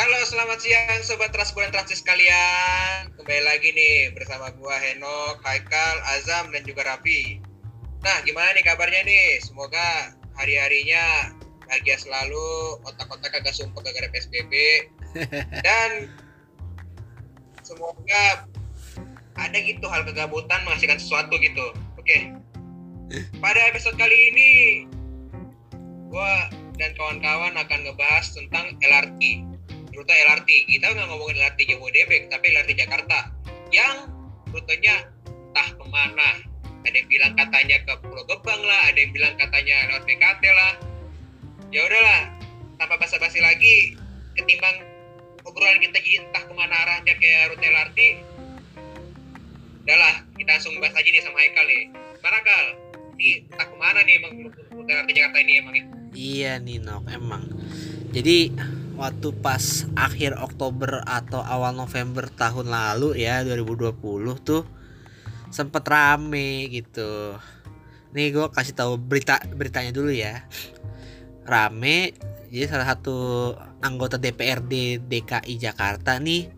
Halo, selamat siang sobat Transpuan Transis kalian. Kembali lagi nih bersama gua Henok, Haikal, Azam dan juga Rapi. Nah, gimana nih kabarnya nih? Semoga hari-harinya bahagia selalu, otak-otak agak sumpah gara-gara PSBB dan semoga ada gitu hal kegabutan menghasilkan sesuatu gitu. Oke. Pada episode kali ini gua dan kawan-kawan akan ngebahas tentang LRT rute LRT kita nggak ngomongin LRT Jabodebek tapi LRT Jakarta yang rutenya entah ke mana. Ada yang bilang katanya ke Pulau Gebang lah ada yang bilang katanya lewat BKT lah. Ya udahlah tanpa basa-basi lagi ketimbang obrolan kita jadi entah ke mana arahnya kayak rute LRT udahlah kita langsung bahas aja nih sama Haikal nih. Mana Kal? Ini entah ke mana nih emang rute LRT Jakarta ini emang Iya nih Nok emang. Jadi waktu pas akhir Oktober atau awal November tahun lalu ya 2020 tuh sempet rame gitu. Nih gue kasih tahu berita beritanya dulu ya. Rame jadi salah satu anggota DPRD DKI Jakarta nih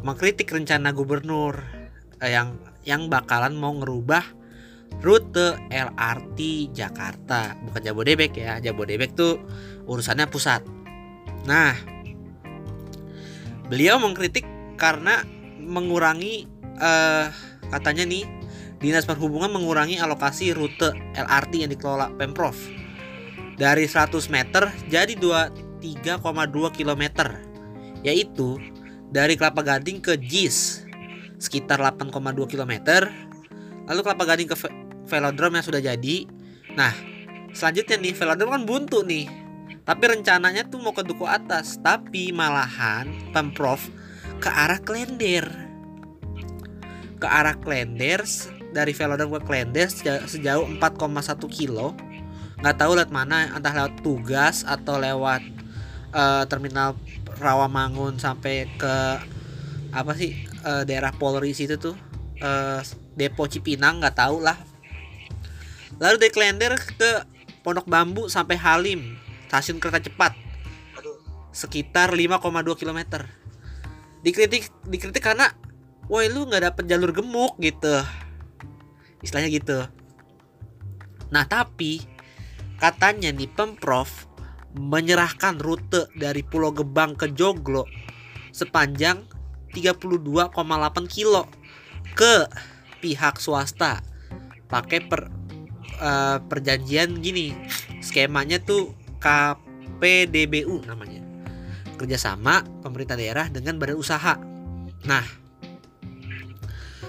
mengkritik rencana gubernur eh, yang yang bakalan mau ngerubah rute LRT Jakarta. Bukan Jabodebek ya Jabodebek tuh urusannya pusat Nah, beliau mengkritik karena mengurangi uh, katanya nih Dinas Perhubungan mengurangi alokasi rute LRT yang dikelola Pemprov. Dari 100 meter jadi 3,2 km yaitu dari Kelapa Gading ke JIS sekitar 8,2 km lalu Kelapa Gading ke velodrome yang sudah jadi. Nah selanjutnya nih velodrome kan buntu nih tapi rencananya tuh mau ke Duku Atas, tapi malahan Pemprov ke arah Klender. Ke arah Klender dari Velodrome ke Klender sejauh 4,1 kilo. Nggak tahu lewat mana, entah lewat tugas atau lewat uh, terminal Rawamangun sampai ke apa sih uh, daerah Polri situ tuh uh, Depo Cipinang nggak tahu lah. Lalu dari Klender ke Pondok Bambu sampai Halim stasiun kereta cepat. Sekitar 5,2 km dikritik dikritik karena woi lu nggak dapet jalur gemuk gitu. Istilahnya gitu. Nah tapi katanya nih pemprov menyerahkan rute dari Pulau Gebang ke Joglo sepanjang 32,8 kilo ke pihak swasta. Pakai per uh, perjanjian gini skemanya tuh KPDBU namanya kerjasama pemerintah daerah dengan badan usaha nah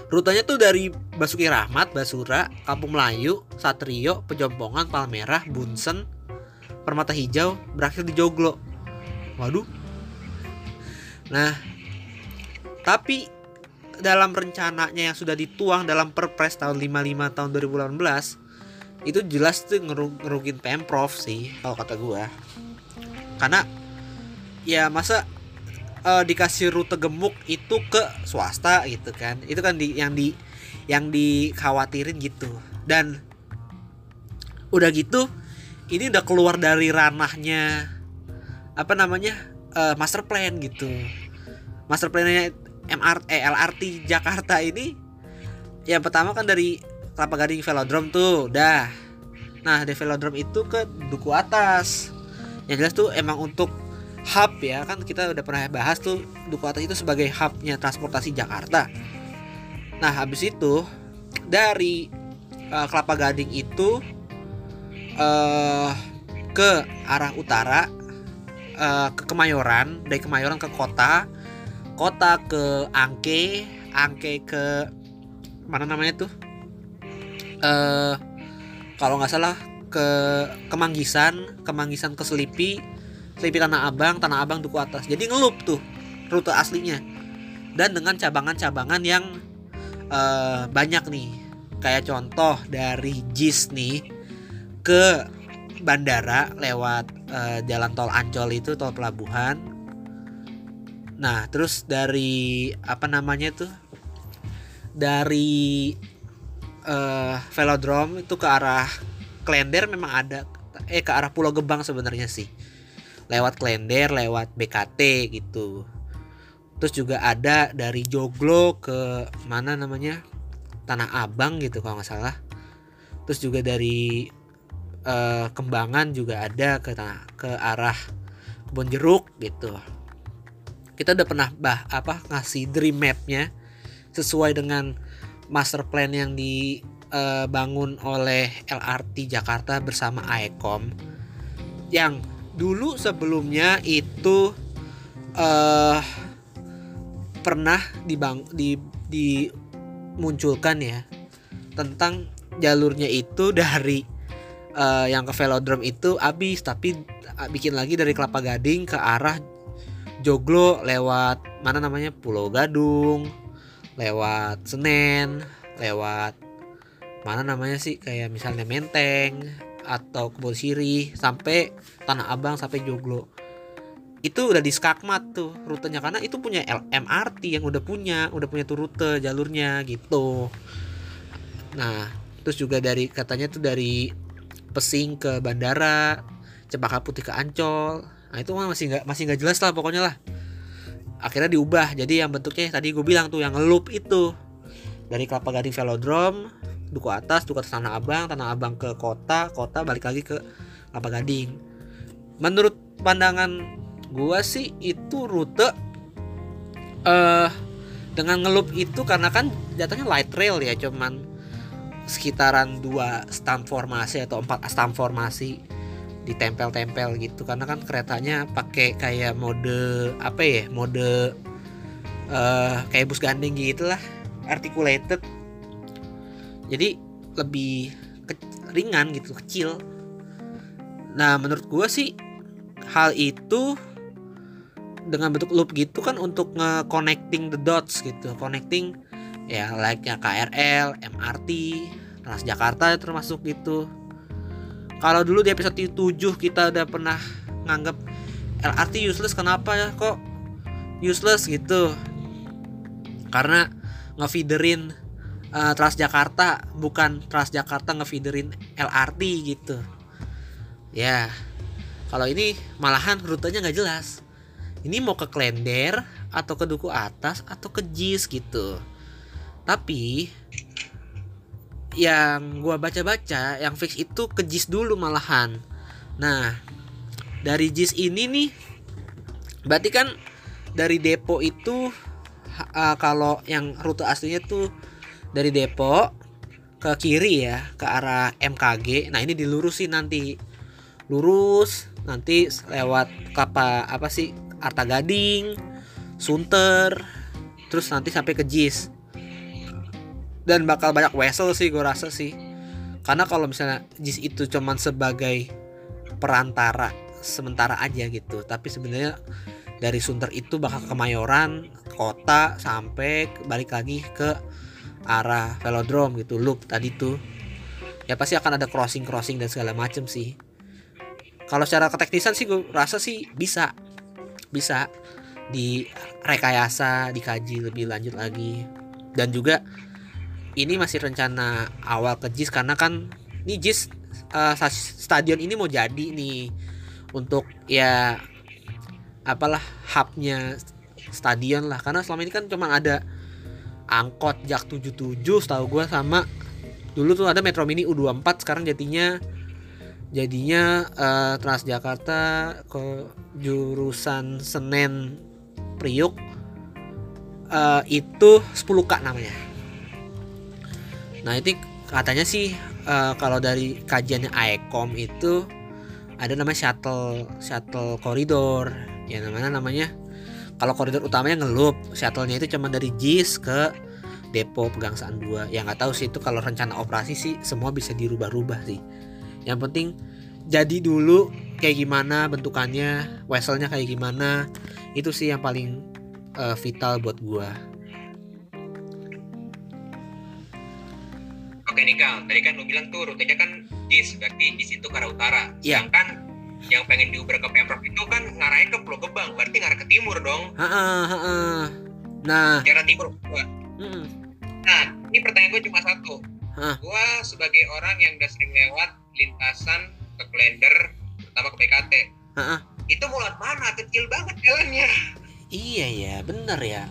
rutenya tuh dari Basuki Rahmat, Basura, Kampung Melayu, Satrio, Pejompongan, Palmerah, Bunsen, Permata Hijau, berakhir di Joglo. Waduh. Nah, tapi dalam rencananya yang sudah dituang dalam Perpres tahun 55 tahun 2018 itu jelas tuh ngerugin pemprov sih kalau kata gue karena ya masa uh, dikasih rute gemuk itu ke swasta gitu kan. Itu kan di yang di yang dikhawatirin gitu. Dan udah gitu ini udah keluar dari ranahnya apa namanya uh, master plan gitu. Master plannya MRT eh, LRT Jakarta ini yang pertama kan dari Kelapa Gading Velodrome tuh udah nah di Velodrome itu ke Duku Atas. Yang jelas tuh emang untuk hub ya kan kita udah pernah bahas tuh Duku Atas itu sebagai hubnya transportasi Jakarta. Nah habis itu dari uh, Kelapa Gading itu uh, ke arah utara uh, ke Kemayoran dari Kemayoran ke kota kota ke Angke Angke ke mana namanya tuh uh, kalau nggak salah ke Kemanggisan, Kemanggisan ke Selipi, Selipi Tanah Abang, Tanah Abang Duku Atas. Jadi ngelup tuh rute aslinya. Dan dengan cabangan-cabangan yang uh, banyak nih. Kayak contoh dari JIS nih ke bandara lewat uh, jalan tol Ancol itu tol pelabuhan. Nah, terus dari apa namanya tuh? Dari uh, velodrome itu ke arah Klender memang ada eh ke arah Pulau Gebang sebenarnya sih. Lewat Klender lewat BKT gitu. Terus juga ada dari Joglo ke mana namanya? Tanah Abang gitu kalau nggak salah. Terus juga dari eh, Kembangan juga ada ke tanah ke arah Kebon Jeruk gitu. Kita udah pernah bah apa ngasih dream mapnya sesuai dengan master plan yang dibangun oleh LRT Jakarta bersama AEKOM yang dulu sebelumnya itu eh pernah dibang di dimunculkan ya tentang jalurnya itu dari eh, yang ke velodrome itu habis tapi ah, bikin lagi dari Kelapa Gading ke arah Joglo lewat mana namanya Pulau Gadung lewat Senen lewat mana namanya sih kayak misalnya Menteng atau Kebon Sirih sampai Tanah Abang sampai Joglo. Itu udah di skakmat tuh rutenya karena itu punya MRT yang udah punya udah punya tuh rute jalurnya gitu. Nah terus juga dari katanya tuh dari Pesing ke bandara Cempaka Putih ke Ancol. Nah itu masih nggak masih nggak jelas lah pokoknya lah akhirnya diubah. Jadi yang bentuknya tadi gue bilang tuh yang loop itu. Dari Kelapa Gading Velodrome Duku Atas Duku Atas Tanah Abang Tanah Abang ke kota kota balik lagi ke Kelapa Gading. Menurut pandangan gua sih itu rute eh dengan ngelup itu karena kan jatuhnya light rail ya cuman sekitaran dua stamp formasi atau empat stamp formasi ditempel-tempel gitu. Karena kan keretanya pakai kayak mode apa ya mode eh kayak bus gandeng gitu lah articulated. Jadi lebih ke- ringan gitu kecil. Nah menurut gua sih hal itu dengan bentuk loop gitu kan untuk nge-connecting the dots gitu. Connecting ya like nya KRL, MRT, Transjakarta termasuk gitu kalau dulu di episode 7 kita udah pernah nganggap LRT useless kenapa ya? Kok useless? gitu. Karena ngefeederin uh, Transjakarta bukan Transjakarta ngefeederin LRT gitu. Ya kalau ini malahan rutenya nggak jelas. Ini mau ke Klender atau ke Duku Atas atau ke JIS gitu. Tapi yang gua baca-baca yang fix itu ke JIS dulu malahan. Nah dari JIS ini nih berarti kan dari depo itu uh, kalau yang rute aslinya tuh dari depo ke kiri ya ke arah MKG nah ini dilurusin nanti. Lurus nanti lewat kapa apa sih Arta Gading, Sunter, terus nanti sampai ke JIS. Dan bakal banyak wesel sih gue rasa sih. Karena kalau misalnya JIS itu cuman sebagai perantara sementara aja gitu, tapi sebenarnya dari Sunter itu bakal ke Mayoran, kota sampai balik lagi ke arah velodrome gitu, loop tadi tuh. Ya pasti akan ada crossing-crossing dan segala macem sih. Kalau secara keteknisan sih gue rasa sih bisa. Bisa direkayasa dikaji lebih lanjut lagi. Dan juga ini masih rencana awal ke JIS karena kan ini JIS stas- stadion ini mau jadi nih untuk ya apalah hubnya stadion lah karena selama ini kan cuma ada angkot jak 77 setahu gue sama dulu tuh ada Metro Mini U24 sekarang jadinya jadinya eh, Transjakarta ke jurusan Senen Priuk eh, itu 10K namanya. Nah, itu katanya sih eh, kalau dari kajiannya AEKOM itu ada namanya shuttle shuttle koridor. Ya namanya namanya kalau koridor utamanya ngelup, shuttle-nya itu cuma dari JIS ke depo Pegangsaan 2. Ya nggak tahu sih itu kalau rencana operasi sih semua bisa dirubah-rubah sih. Yang penting jadi dulu kayak gimana bentukannya, weselnya kayak gimana. Itu sih yang paling eh, vital buat gua. Oke nih Kal, tadi kan lu bilang tuh rutenya kan JIS, berarti JIS itu ke arah utara. Iya. Sedangkan yang pengen diuber ke Pemprov itu kan ngarahnya ke Pulau Gebang, berarti ngarah ke timur dong. Ha-ha, ha-ha. Nah, Daerah timur. Gua. mm, Nah, ini pertanyaan gue cuma satu. Hah? Gua sebagai orang yang udah sering lewat lintasan ke Klender, terutama ke BKT. ha-ha. itu mau lewat mana kecil banget jalannya Iya ya, bener ya.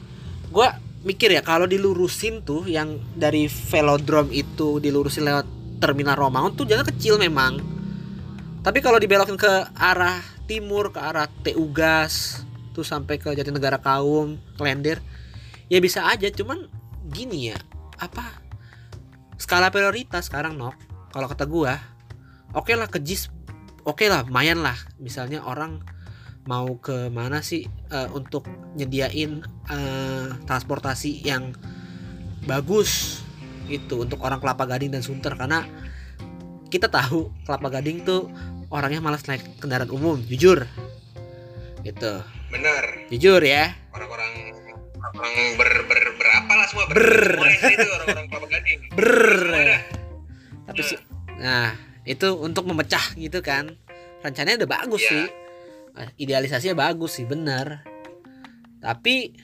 Gua mikir ya kalau dilurusin tuh yang dari velodrome itu dilurusin lewat terminal Romangun tuh jalan kecil memang. Tapi kalau dibelokin ke arah timur ke arah TU Gas tuh sampai ke Jatinegara Kaum, Klender, ya bisa aja. Cuman gini ya, apa skala prioritas sekarang nok. Kalau kata gua oke lah ke JIS oke lah lumayan lah. Misalnya orang mau ke mana sih eh, untuk nyediain eh, transportasi yang bagus gitu untuk orang Kelapa Gading dan Sunter. Karena kita tahu Kelapa Gading tuh orangnya malas naik kendaraan umum jujur. Gitu. Bener. Jujur ya. Orang-orang orang ber, ber berapa lah semua ber, Ber. orang-orang kelapa gading. Ber tapi sih nah itu untuk memecah gitu kan. Rencananya udah bagus Iya. sih idealisasinya bagus sih bener tapi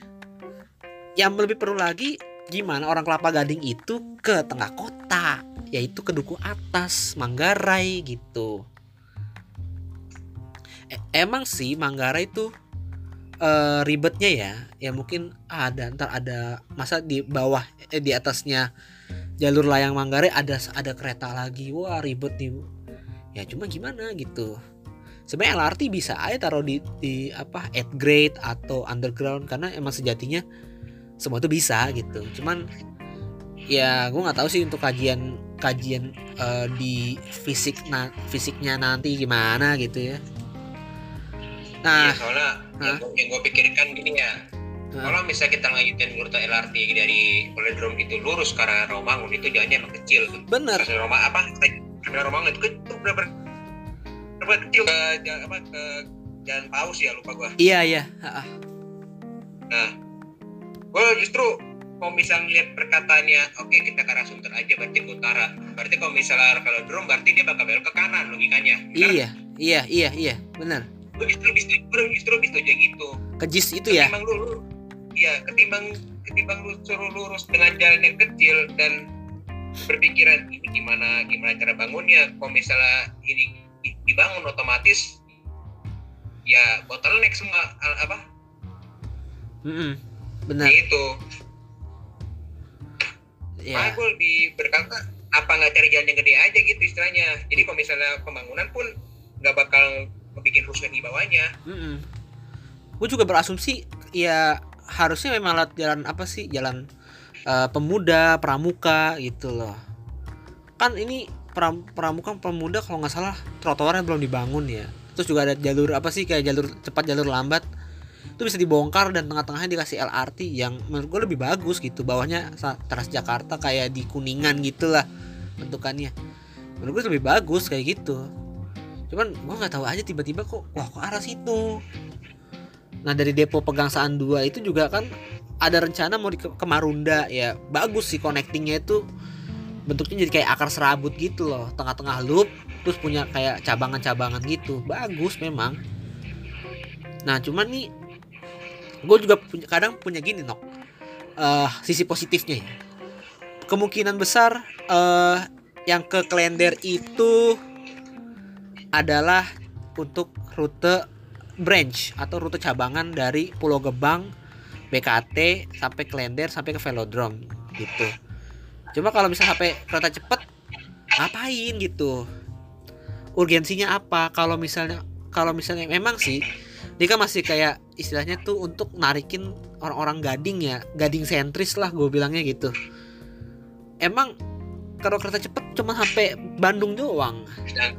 yang lebih perlu lagi gimana orang kelapa gading itu ke tengah kota yaitu ke duku atas Manggarai gitu. E- emang sih Manggarai itu eh, ribetnya ya ya mungkin ada ntar ada masa di bawah eh, di atasnya jalur layang Manggarai ada ada kereta lagi wah ribet nih ya cuma gimana gitu sebenarnya LRT bisa aja taruh di di apa at grade atau underground karena emang sejatinya semua itu bisa gitu. Cuman ya gue nggak tahu sih untuk kajian kajian eh, di fisik na fisiknya nanti gimana gitu ya. Nah Iya, soalnya yang, gua- yang gue pikirkan gini ya. Hah? kalau misalnya kita lanjutin rute LRT dari Velodrome itu lurus ke arah Romangun itu jalannya emang kecil bener. Stasiun Roma apa terminal Romangun itu kan itu bener bener kecil ke apa ke jalan paus ya lupa gua. Iya iya Ha-ha. nah gua justru kalau misalnya ngeliat perkataannya oke kita ke arah Sunter aja berarti ke utara. Berarti kalau misalnya velodrome berarti dia bakal belok ke kanan logikanya. Benar? iya iya iya iya bener Gua justru gua justru lebih setuju yang gitu. Ke JIS itu ya? Ketimbang lu lu- iya ketimbang ketimbang lu suruh lurus dengan jalan yang kecil dan berpikiran ini gimana gimana cara bangunnya? Kalau misalnya ini dibangun otomatis ya bottleneck semua al- apa? Mm-mm. bener itu. Ya. Makanya gue lebih berkata apa nggak cari jalan yang gede aja gitu istilahnya. Jadi kalau misalnya pembangunan pun nggak bakal bikin rusuh di bawahnya. Gue juga berasumsi ya harusnya memang lewat jalan apa sih jalan eh, pemuda pramuka gitu loh. Kan ini pram- pramuka pemuda kalau nggak salah trotoarnya belum dibangun ya. Terus juga ada jalur apa sih kayak jalur cepat jalur lambat. Itu bisa dibongkar dan tengah-tengahnya dikasih LRT yang menurut gue lebih bagus gitu. Bawahnya sa- Transjakarta kayak di kuningan gitulah bentukannya. Menurut gue lebih bagus kayak gitu. Cuman gue nggak tahu aja tiba-tiba kok wah kok arah situ? Nah dari depo pegangsaan 2 itu juga kan ada rencana mau di ke Marunda ya. Bagus sih connectingnya itu bentuknya jadi kayak akar serabut gitu loh. Tengah-tengah loop terus punya kayak cabangan-cabangan gitu. Bagus memang. Nah cuman nih gue juga punya, kadang punya gini nok. Eh, sisi positifnya ya. Kemungkinan besar eh yang ke Klender itu adalah untuk rute branch atau rute cabangan dari Pulau Gebang, BKT sampai Klender sampai ke Velodrome gitu. Cuma kalau misalnya sampai kereta cepet ngapain gitu? Urgensinya apa? Kalau misalnya kalau misalnya memang sih dia kan masih kayak istilahnya tuh untuk narikin orang-orang gading ya, gading sentris lah gue bilangnya gitu. Emang kalau kereta cepet cuma sampai Bandung doang. Nah,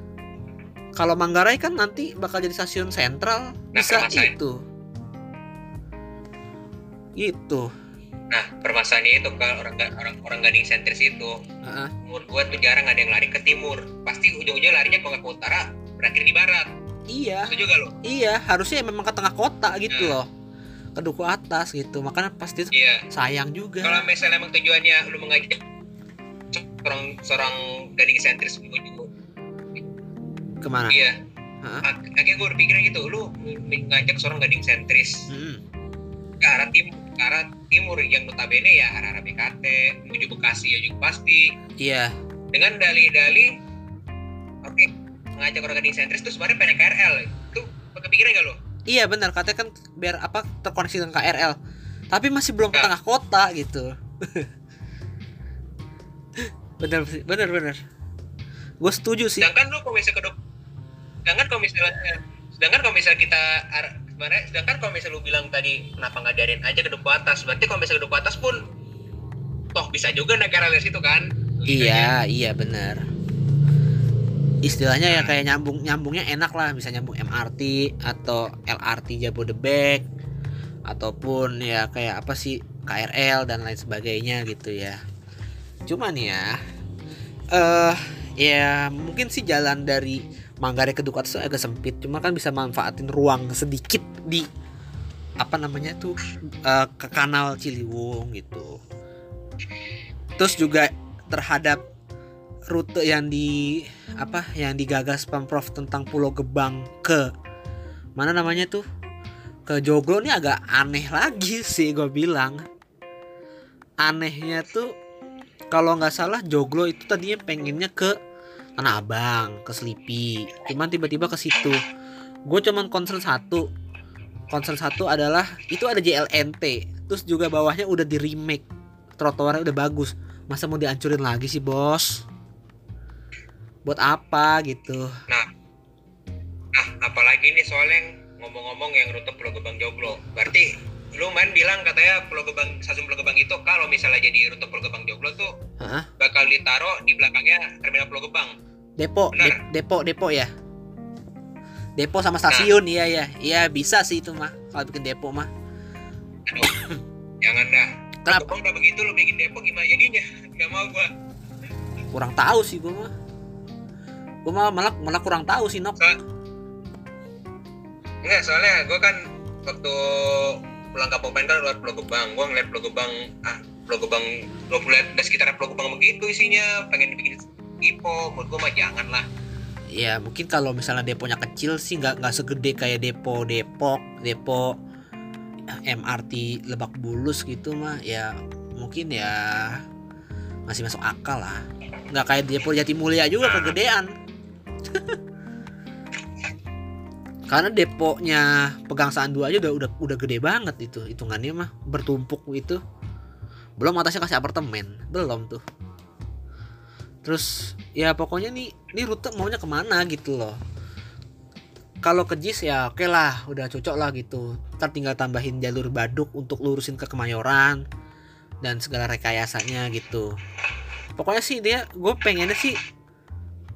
Kalau Manggarai kan nanti bakal jadi stasiun sentral Nah, bisa itu. Gitu. Nah permasalahannya itu kalau orang orang orang gading sentris itu Heeh. menurut gua tuh jarang ada yang lari ke timur pasti ujung-ujungnya larinya kalau ke utara berakhir di barat Iya, itu juga lo iya harusnya memang ke tengah kota gitu Hmm. loh. Ke duku atas gitu. Makanya pasti iya sayang juga. kalau misalnya emang tujuannya lu mengajak seorang seorang gading sentris menuju Ke mana? iya Hah? Ak- akhirnya gue berpikir gitu lu mengajak seorang gading sentris Mm-mm. ke arah timur ke arah timur yang notabene ya arah arah BKT menuju Bekasi ya juga pasti. Iya, dengan dalih-dalih oke mengajak orang gading sentris itu sebenarnya pengen KRL itu kepikiran gak lo iya benar. Katanya kan biar apa terkoneksi dengan KRL tapi masih belum ke Ya. tengah kota gitu. Bener bener bener gue setuju sih. Sedangkan lu kalau misalnya ke dok sedangkan kalau misalnya sedangkan kalau misalnya kita sebenarnya sedangkan kalau misalnya lu bilang tadi kenapa nggak diarin aja ke duku atas? Berarti kalau misalnya ke duku atas pun toh bisa juga KRL dari situ kan? Iya iya bener istilahnya ya kayak nyambung nyambungnya enak lah. Bisa nyambung MRT atau LRT Jabodebek ataupun ya kayak apa sih KRL dan lain sebagainya gitu ya. Cuman ya eh ya mungkin sih jalan dari Manggarai ke Duku agak sempit cuma kan bisa manfaatin ruang sedikit di apa namanya tuh eh, ke kanal Ciliwung gitu. Terus juga terhadap rute yang di apa yang digagas pemprov tentang Pulau Gebang ke mana namanya tuh? Ke Joglo ini agak aneh lagi sih gue bilang. Anehnya tuh kalau nggak salah Joglo itu tadinya pengennya ke Tanah Abang ke Selipi cuman tiba-tiba ke situ. Gue cuman concern satu. Concern satu adalah itu ada JLNT terus juga bawahnya udah di remake. Trotoarnya udah bagus. Masa mau dihancurin lagi sih bos? Buat apa gitu. Nah. Nah apalagi nih soalnya ngomong-ngomong yang rute Pulau Gebang Joglo. Berarti lu main bilang katanya Pulau Gebang stasiun Pulau Gebang itu kalau misalnya jadi rute Pulau Gebang Joglo tuh Hah? bakal ditaruh di belakangnya terminal Pulau Gebang. Depo de- depo depo ya? Depo sama stasiun iya ya iya bisa sih itu mah kalau bikin depo mah. Aduh, jangan dah. Kenapa? Udah begitu lu bikin Depok gimana jadinya? Nggak mau gua. Kurang tahu sih gue mah. Gue malah malah malah kurang tahu sih nok. So- Enggak, soalnya gue kan waktu pulang kampung main kan lewat Pulau Gebang. Gue ngeliat Pulau Gebang, ah Pulau Gebang, gue ngeliat di sekitar Pulau Gebang begitu isinya, pengen dibikin Ipo, menurut gue mah jangan lah. ya mungkin kalau misalnya deponya kecil sih nggak nggak segede kayak depo Depok depo MRT Lebak Bulus gitu mah ya mungkin ya masih masuk akal lah nggak kayak depo Jatimulya juga kegedean karena deponya pegangsaan dua aja udah udah udah gede banget itu hitungannya mah. Bertumpuk itu. Belum atasnya kasih apartemen. Belum tuh. Terus ya pokoknya nih ini rute maunya ke mana gitu loh. Kalau ke JIS ya oke lah udah cocok lah gitu. Ntar tinggal tambahin jalur baduk untuk lurusin ke Kemayoran dan segala rekayasanya gitu. Pokoknya sih dia gue pengennya sih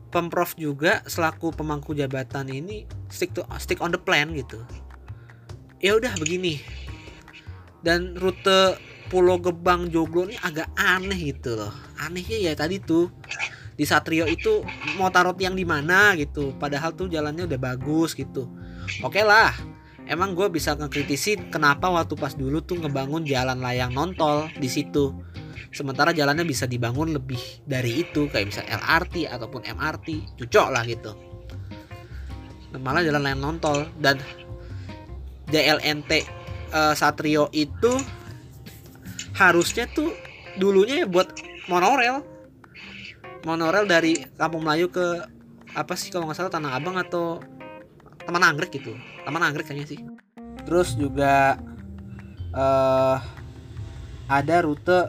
pemprov juga selaku pemangku jabatan ini stick to stick on the plan gitu. Ya udah begini. Dan rute Pulau Gebang Joglo ini agak aneh gitu loh. Anehnya ya tadi tuh di Satrio itu mau taruh tiang di mana gitu. Padahal tuh jalannya udah bagus gitu. Oke lah emang gue bisa ngekritisi kenapa waktu pas dulu tuh ngebangun jalan layang nontol di situ sementara jalannya bisa dibangun lebih dari itu kayak misal LRT ataupun MRT cocok lah gitu. Malah jalan layang nontol. Dan JLNT eh, Satrio itu harusnya tuh dulunya ya buat monorel monorel dari Kampung Melayu ke apa sih kalau nggak salah Tanah Abang atau Taman Anggrek gitu. Taman Anggrek kayaknya sih. Terus juga eh ada rute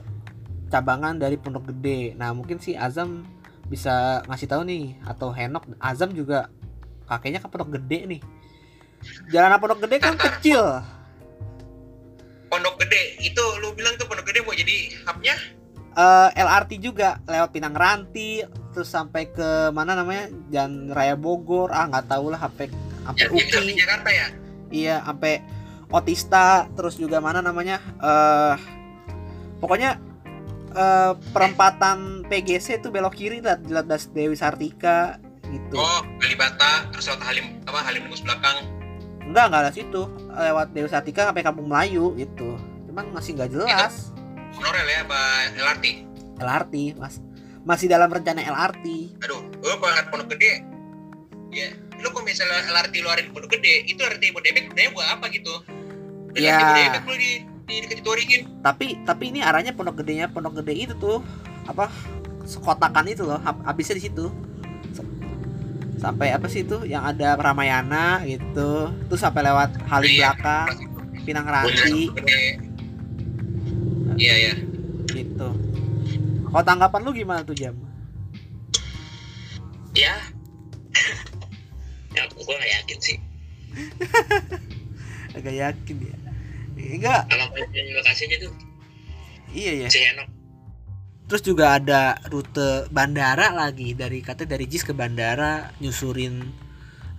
cabangan dari Pondok Gede. Nah mungkin si Azam bisa ngasih tahu nih atau Henok Azam juga kakeknya ke Pondok Gede nih. Jalan Pondok Gede kan kecil. Pondok Gede, itu lu bilang tuh Pondok Gede mau jadi hubnya? eh LRT juga lewat Pinang Ranti terus sampai ke mana namanya? Jalan Raya Bogor. Ah nggak tahu lah sampai sampai UPI Jakarta ya? iya sampai Otista terus juga mana namanya? Eh pokoknya eh perempatan PGC itu belok kiri lah di Das Dewi Sartika gitu Oh, Kalibata, terus lewat Halim, apa Halim Negus belakang. enggak enggak ada situ lewat Dewi Sartika sampai Kampung Melayu gitu cuman masih nggak jelas Monorel ya, apa LRT? LRT mas masih dalam rencana LRT Aduh, lu kalau lihat Pondok Gede, ya lu kalau misalnya LRT lu ada di Pondok Gede, itu LRT Bodebek sebenarnya buat apa gitu? Dan Ya. LRT Bodebek lu di, di touringin. tapi tapi ini arahnya pondok gedenya pondok gede itu tuh apa sekotakan itu loh hab- habisnya di situ sampai apa sih itu yang ada Ramayana gitu terus sampai lewat Halim Iya. belakang Pinang Ranti. Iya ya. gitu kalau tanggapan lu gimana tuh jam Ya. ya gue gak yakin sih. agak yakin ya enggak Kalau lokasinya tuh iya ya terus juga ada rute bandara lagi dari katanya dari JIS ke bandara nyusurin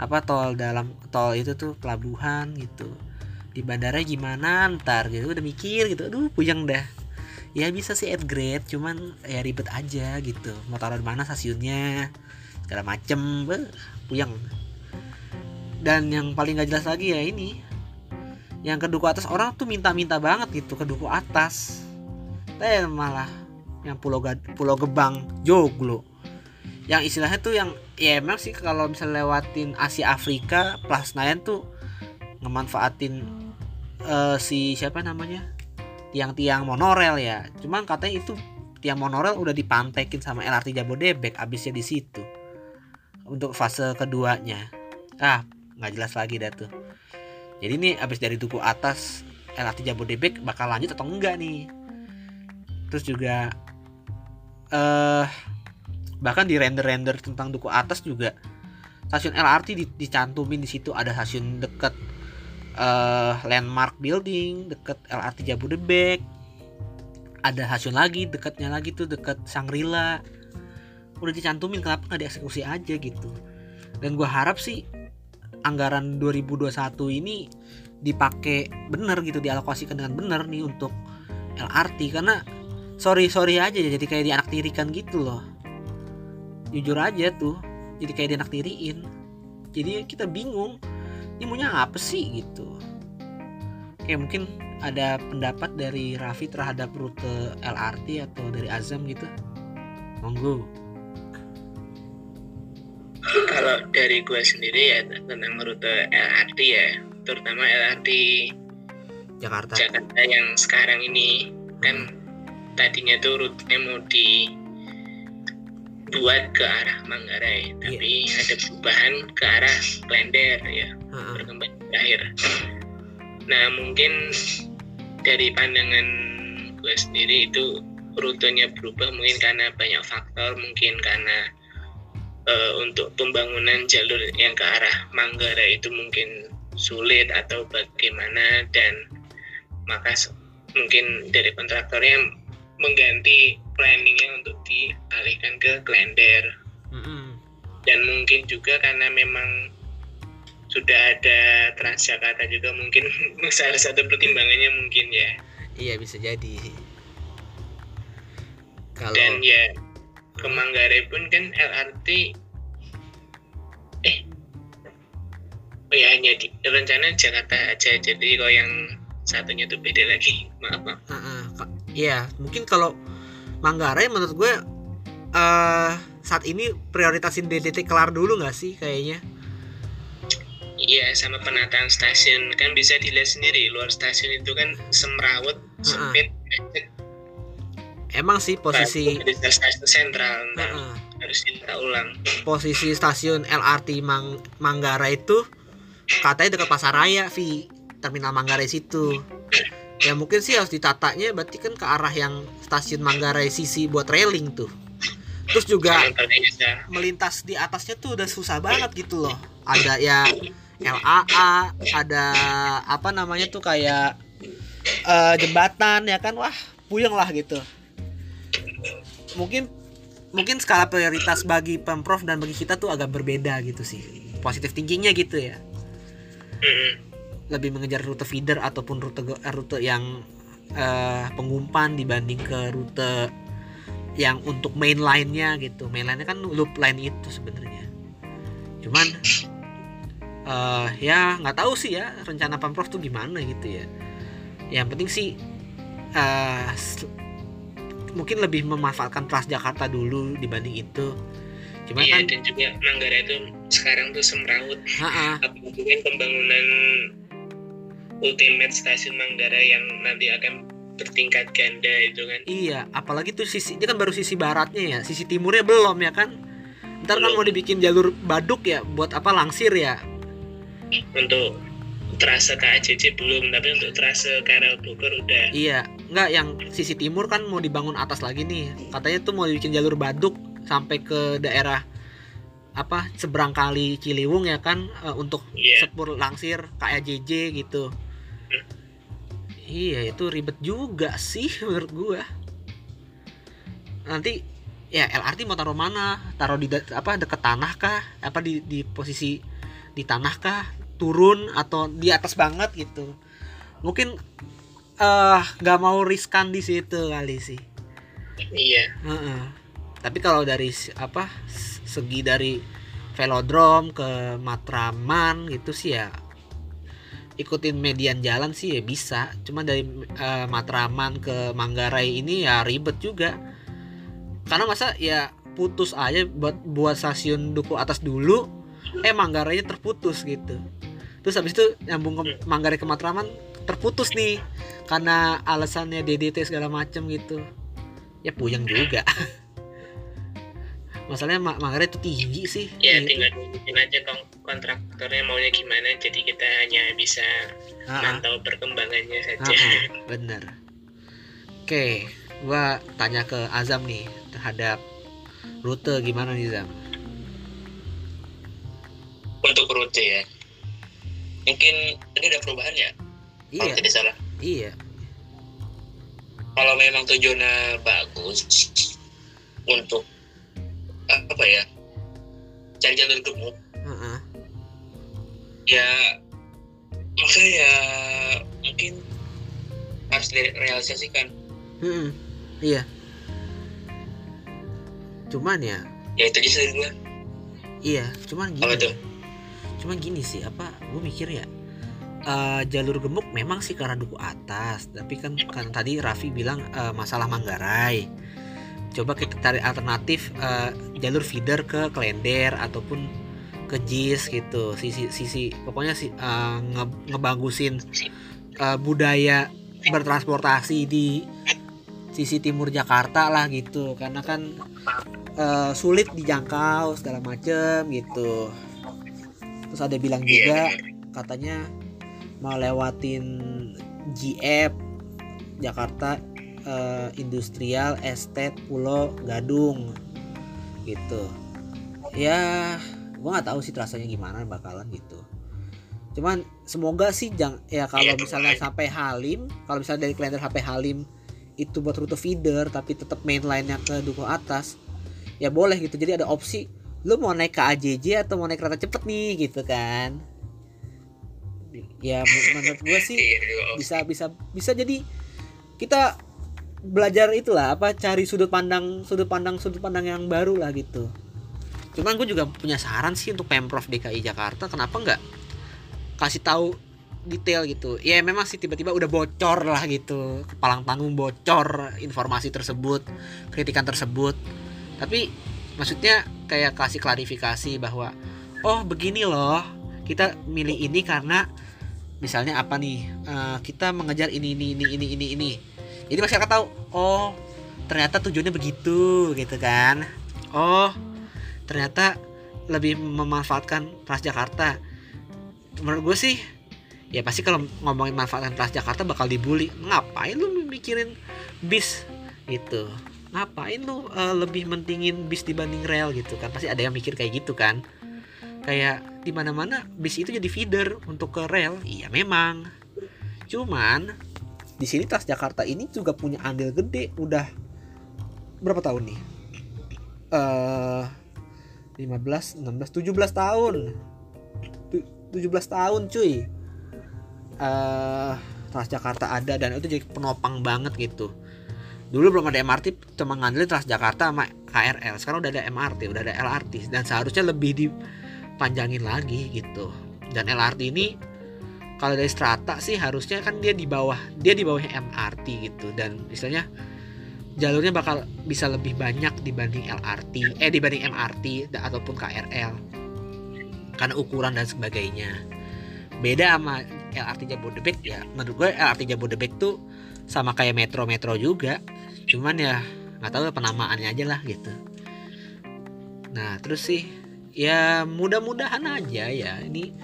apa tol dalam tol itu tuh pelabuhan gitu. Di bandara gimana ntar gitu udah mikir gitu. Aduh puyeng dah. Ya bisa sih at grade cuman ya ribet aja gitu. Mau taruh di mana stasiunnya segala macem puyeng. Dan yang paling gak jelas lagi ya ini yang ke duku atas orang tuh minta-minta banget gitu ke duku atas. Eh malah yang pulau Gad- pulau Gebang Joglo. Yang istilahnya tuh yang ya emang sih kalau misalnya lewatin Asia Afrika plus Nine tuh ngemanfaatin eh, si siapa namanya? Tiang-tiang monorel ya. Cuman katanya itu tiang monorel udah dipantekin sama LRT Jabodebek abisnya di situ. Untuk fase keduanya. Ah nggak jelas lagi dah tuh jadi nih abis dari duku atas LRT Jabodebek bakal lanjut atau enggak nih? Terus juga eh bahkan di render-render tentang duku atas juga stasiun LRT di- dicantumin di situ. Ada stasiun deket eh landmark building deket LRT Jabodebek. Ada stasiun lagi dekatnya lagi tuh deket Sangrila. Udah dicantumin kenapa nggak dieksekusi aja gitu? Dan gua harap sih anggaran 2021 ini dipakai bener gitu dialokasikan dengan bener nih untuk LRT karena sorry sorry aja ya, jadi kayak dianaktirikan gitu loh. Jujur aja tuh jadi kayak dianaktiriin jadi kita bingung ini maunya apa sih gitu. Kayak mungkin ada pendapat dari Raffi terhadap rute LRT atau dari Azam gitu? Monggo kalau dari gue sendiri ya tentang rute LRT ya terutama LRT Jakarta. Jakarta yang sekarang ini. Kan tadinya tuh rutenya mau dibuat ke arah Manggarai tapi ada perubahan ke arah Klender ya Heeh. berkembang terakhir nah mungkin dari pandangan gue sendiri itu rutenya berubah mungkin karena banyak faktor mungkin karena eh, untuk pembangunan jalur yang ke arah Manggarai itu mungkin sulit atau bagaimana dan maka mungkin dari kontraktornya mengganti planningnya untuk dialihkan ke Klender. Dan mungkin juga karena memang sudah ada Transjakarta juga mungkin salah satu pertimbangannya mungkin ya. Iya bisa jadi. Kalau dan ya ke Manggarai pun kan LRT eh oh ya hanya di rencana Jakarta aja jadi kalau yang satunya tuh beda lagi maaf maaf Heeh, Kak. Iya, mungkin kalau Manggarai menurut gue eh saat ini prioritasin DDT kelar dulu nggak sih kayaknya? Iya sama penataan stasiun kan bisa dilihat sendiri luar stasiun itu kan semrawut sempit macet. Emang sih posisi stasiun sentral Heeh, harus kita ulang posisi stasiun LRT Mang Manggarai itu katanya dekat Pasaraya, Vi. Terminal Manggarai situ. Ya mungkin sih harus ditatanya berarti kan ke arah yang stasiun Manggarai sisi buat railing tuh. Terus juga melintas di atasnya tuh udah susah banget gitu loh. Ada ya LAA, ada apa namanya tuh kayak eh, jembatan ya kan, wah puyeng lah gitu. Mungkin mungkin skala prioritas bagi pemprov dan bagi kita tuh agak berbeda gitu sih. Positif thinkingnya gitu ya. Lebih mengejar rute feeder ataupun rute eh, rute yang eh, pengumpan dibanding ke rute yang untuk main line-nya gitu. Main line-nya kan loop line itu sebenarnya. Cuman eh ya nggak tahu sih ya rencana pemprov tuh gimana gitu ya. Yang penting sih s- mungkin lebih memanfaatkan Transjakarta dulu dibanding itu. Cuman Iya kan dan juga Manggarai itu sekarang tuh semrawut. Apalagi kan pembangunan ultimate stasiun Manggarai yang nanti akan bertingkat ganda itu kan. Iya, apalagi tuh sisi dia kan baru sisi baratnya ya, sisi timurnya belum ya kan. ntar kan mau dibikin jalur baduk ya buat apa langsir ya? Untuk trase ke ACC belum tapi untuk trase ke Bogor udah. Iya nggak yang sisi timur kan mau dibangun atas lagi nih. Katanya tuh mau dibikin jalur baduk sampai ke daerah apa seberang kali Ciliwung ya kan eh, untuk iya. sepur langsir KAJJ gitu. Iya itu ribet juga sih menurut gua. Nanti ya LRT mau taruh mana? Taruh di de- apa deket tanah kah? Apa di di posisi di tanah kah? Turun atau di atas banget gitu. Mungkin eh nggak mau riskan di situ kali sih iya Heeh. Tapi kalau dari apa segi dari velodrome ke Matraman gitu sih ya ikutin median jalan sih ya bisa. Cuma dari eh, Matraman ke Manggarai ini ya ribet juga. Karena masa ya putus aja buat buat stasiun Duku atas dulu eh Manggarainya terputus gitu. Terus habis itu nyambung ke Manggarai ke Matraman terputus nih karena alasannya DDT segala macem gitu. Ya puyeng juga. Masalahnya Ma- Manggarai itu tinggi sih. Ya gitu. tinggal nungguin aja kon- kontraktornya maunya gimana jadi kita hanya bisa Ah, ah, mantau perkembangannya saja. Ah, bener. Oke gua tanya ke Azam nih terhadap rute gimana nih Zam? Untuk rute ya. Mungkin tadi ada perubahan ya iya. Tidak salah. Iya. Kalau memang tujuannya bagus untuk apa ya cari jalur gemuk Ah, ah. ya maka ya mungkin harus direalisasikan Mm-mm. iya. Cuman ya. Ya itu aja dari gue iya cuman gini. cuman gini sih apa gue mikir ya eh, jalur gemuk memang sih karena duku atas. Tapi kan kan tadi Raffi bilang eh, masalah Manggarai. Coba kita cari alternatif eh, jalur feeder ke Klender ataupun ke JIS gitu. Sisi sisi pokoknya si eh, nge- ngebagusin eh, budaya bertransportasi di sisi timur Jakarta lah gitu. Karena kan eh, sulit dijangkau segala macem gitu. Terus ada bilang juga katanya mau lewatin GF Jakarta eh, Industrial Estate Pulau Gadung gitu. Ya gua nggak tahu sih rasanya gimana bakalan gitu. Cuman semoga sih jang ya kalau Iya, misalnya doain. sampai Halim kalau misalnya dari Klender sampai Halim itu buat rute feeder tapi tetap main line-nya ke Duku Atas ya boleh gitu. Jadi ada opsi lu mau naik ke AJJ atau mau naik kereta cepet nih gitu kan ya men- menurut gue sih Iya, juga. bisa bisa bisa jadi kita belajar itulah apa cari sudut pandang sudut pandang sudut pandang yang baru lah gitu. Cuman gue juga punya saran sih untuk pemprov DKI Jakarta kenapa nggak kasih tahu detail gitu. Ya memang sih tiba-tiba udah bocor lah gitu kepalang tanggung bocor informasi tersebut kritikan tersebut. Tapi maksudnya kayak kasih klarifikasi bahwa oh begini loh kita milih ini karena misalnya apa nih? Eh, kita mengejar ini ini ini ini ini ini. Jadi masyarakat tahu oh ternyata tujuannya begitu gitu kan? Oh ternyata lebih memanfaatkan Transjakarta. Menurut gue sih ya pasti kalau ngomongin manfaatan Transjakarta bakal dibully. Ngapain lu mikirin bis? Gitu. Ngapain lu eh, lebih mentingin bis dibanding rel gitu kan? Pasti ada yang mikir kayak gitu kan kayak di mana mana bis itu jadi feeder untuk ke rel. Iya memang. Cuman di sini Transjakarta ini juga punya andil gede. Udah berapa tahun nih? Eh 15 16 17 tahun. Tu- 17 tahun cuy. Eh Transjakarta ada dan itu jadi penopang banget gitu. Dulu belum ada MRT cuma ngandelin Transjakarta sama KRL sekarang udah ada MRT udah ada LRT dan seharusnya lebih dipanjangin lagi gitu. Dan LRT ini kalau dari strata sih harusnya kan dia di bawah dia di bawah MRT gitu. Dan istilahnya jalurnya bakal bisa lebih banyak dibanding LRT eh dibanding MRT ataupun KRL karena ukuran dan sebagainya. Beda sama LRT Jabodebek ya. Menurut gue LRT Jabodebek tuh sama kayak metro-metro juga. Cuman ya nggak tahu ya penamaannya aja lah gitu. Nah, terus sih ya mudah-mudahan aja ya ini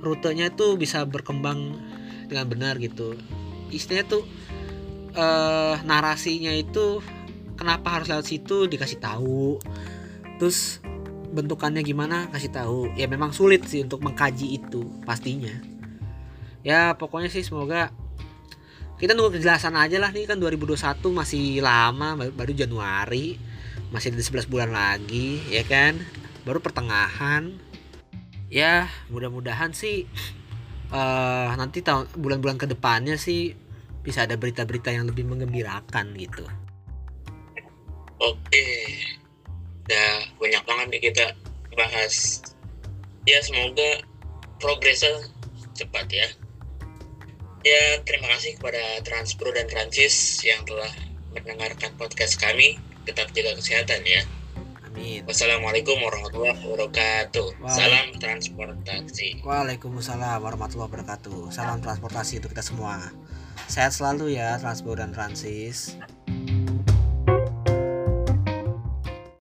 rutenya tuh bisa berkembang dengan benar gitu. Istilahnya tuh eh narasinya itu kenapa harus lewat situ dikasih tahu. Terus bentukannya gimana kasih tahu. Ya memang sulit sih untuk mengkaji itu pastinya. Ya pokoknya sih semoga kita nunggu kejelasan aja lah nih kan 2021 masih lama baru, Januari masih ada 11 bulan lagi ya kan baru pertengahan ya mudah-mudahan sih eh nanti tahun bulan-bulan ke depannya sih bisa ada berita-berita yang lebih menggembirakan gitu Oke, udah banyak banget nih kita bahas. Ya semoga progresnya cepat ya. Ya terima kasih kepada Transpro dan Transis yang telah mendengarkan podcast kami. Tetap jaga kesehatan ya. Amin Wassalamualaikum warahmatullahi wabarakatuh. Waalaikumsalam. Salam transportasi. Waalaikumsalam warahmatullahi wabarakatuh salam transportasi untuk kita semua sehat selalu ya transport dan transis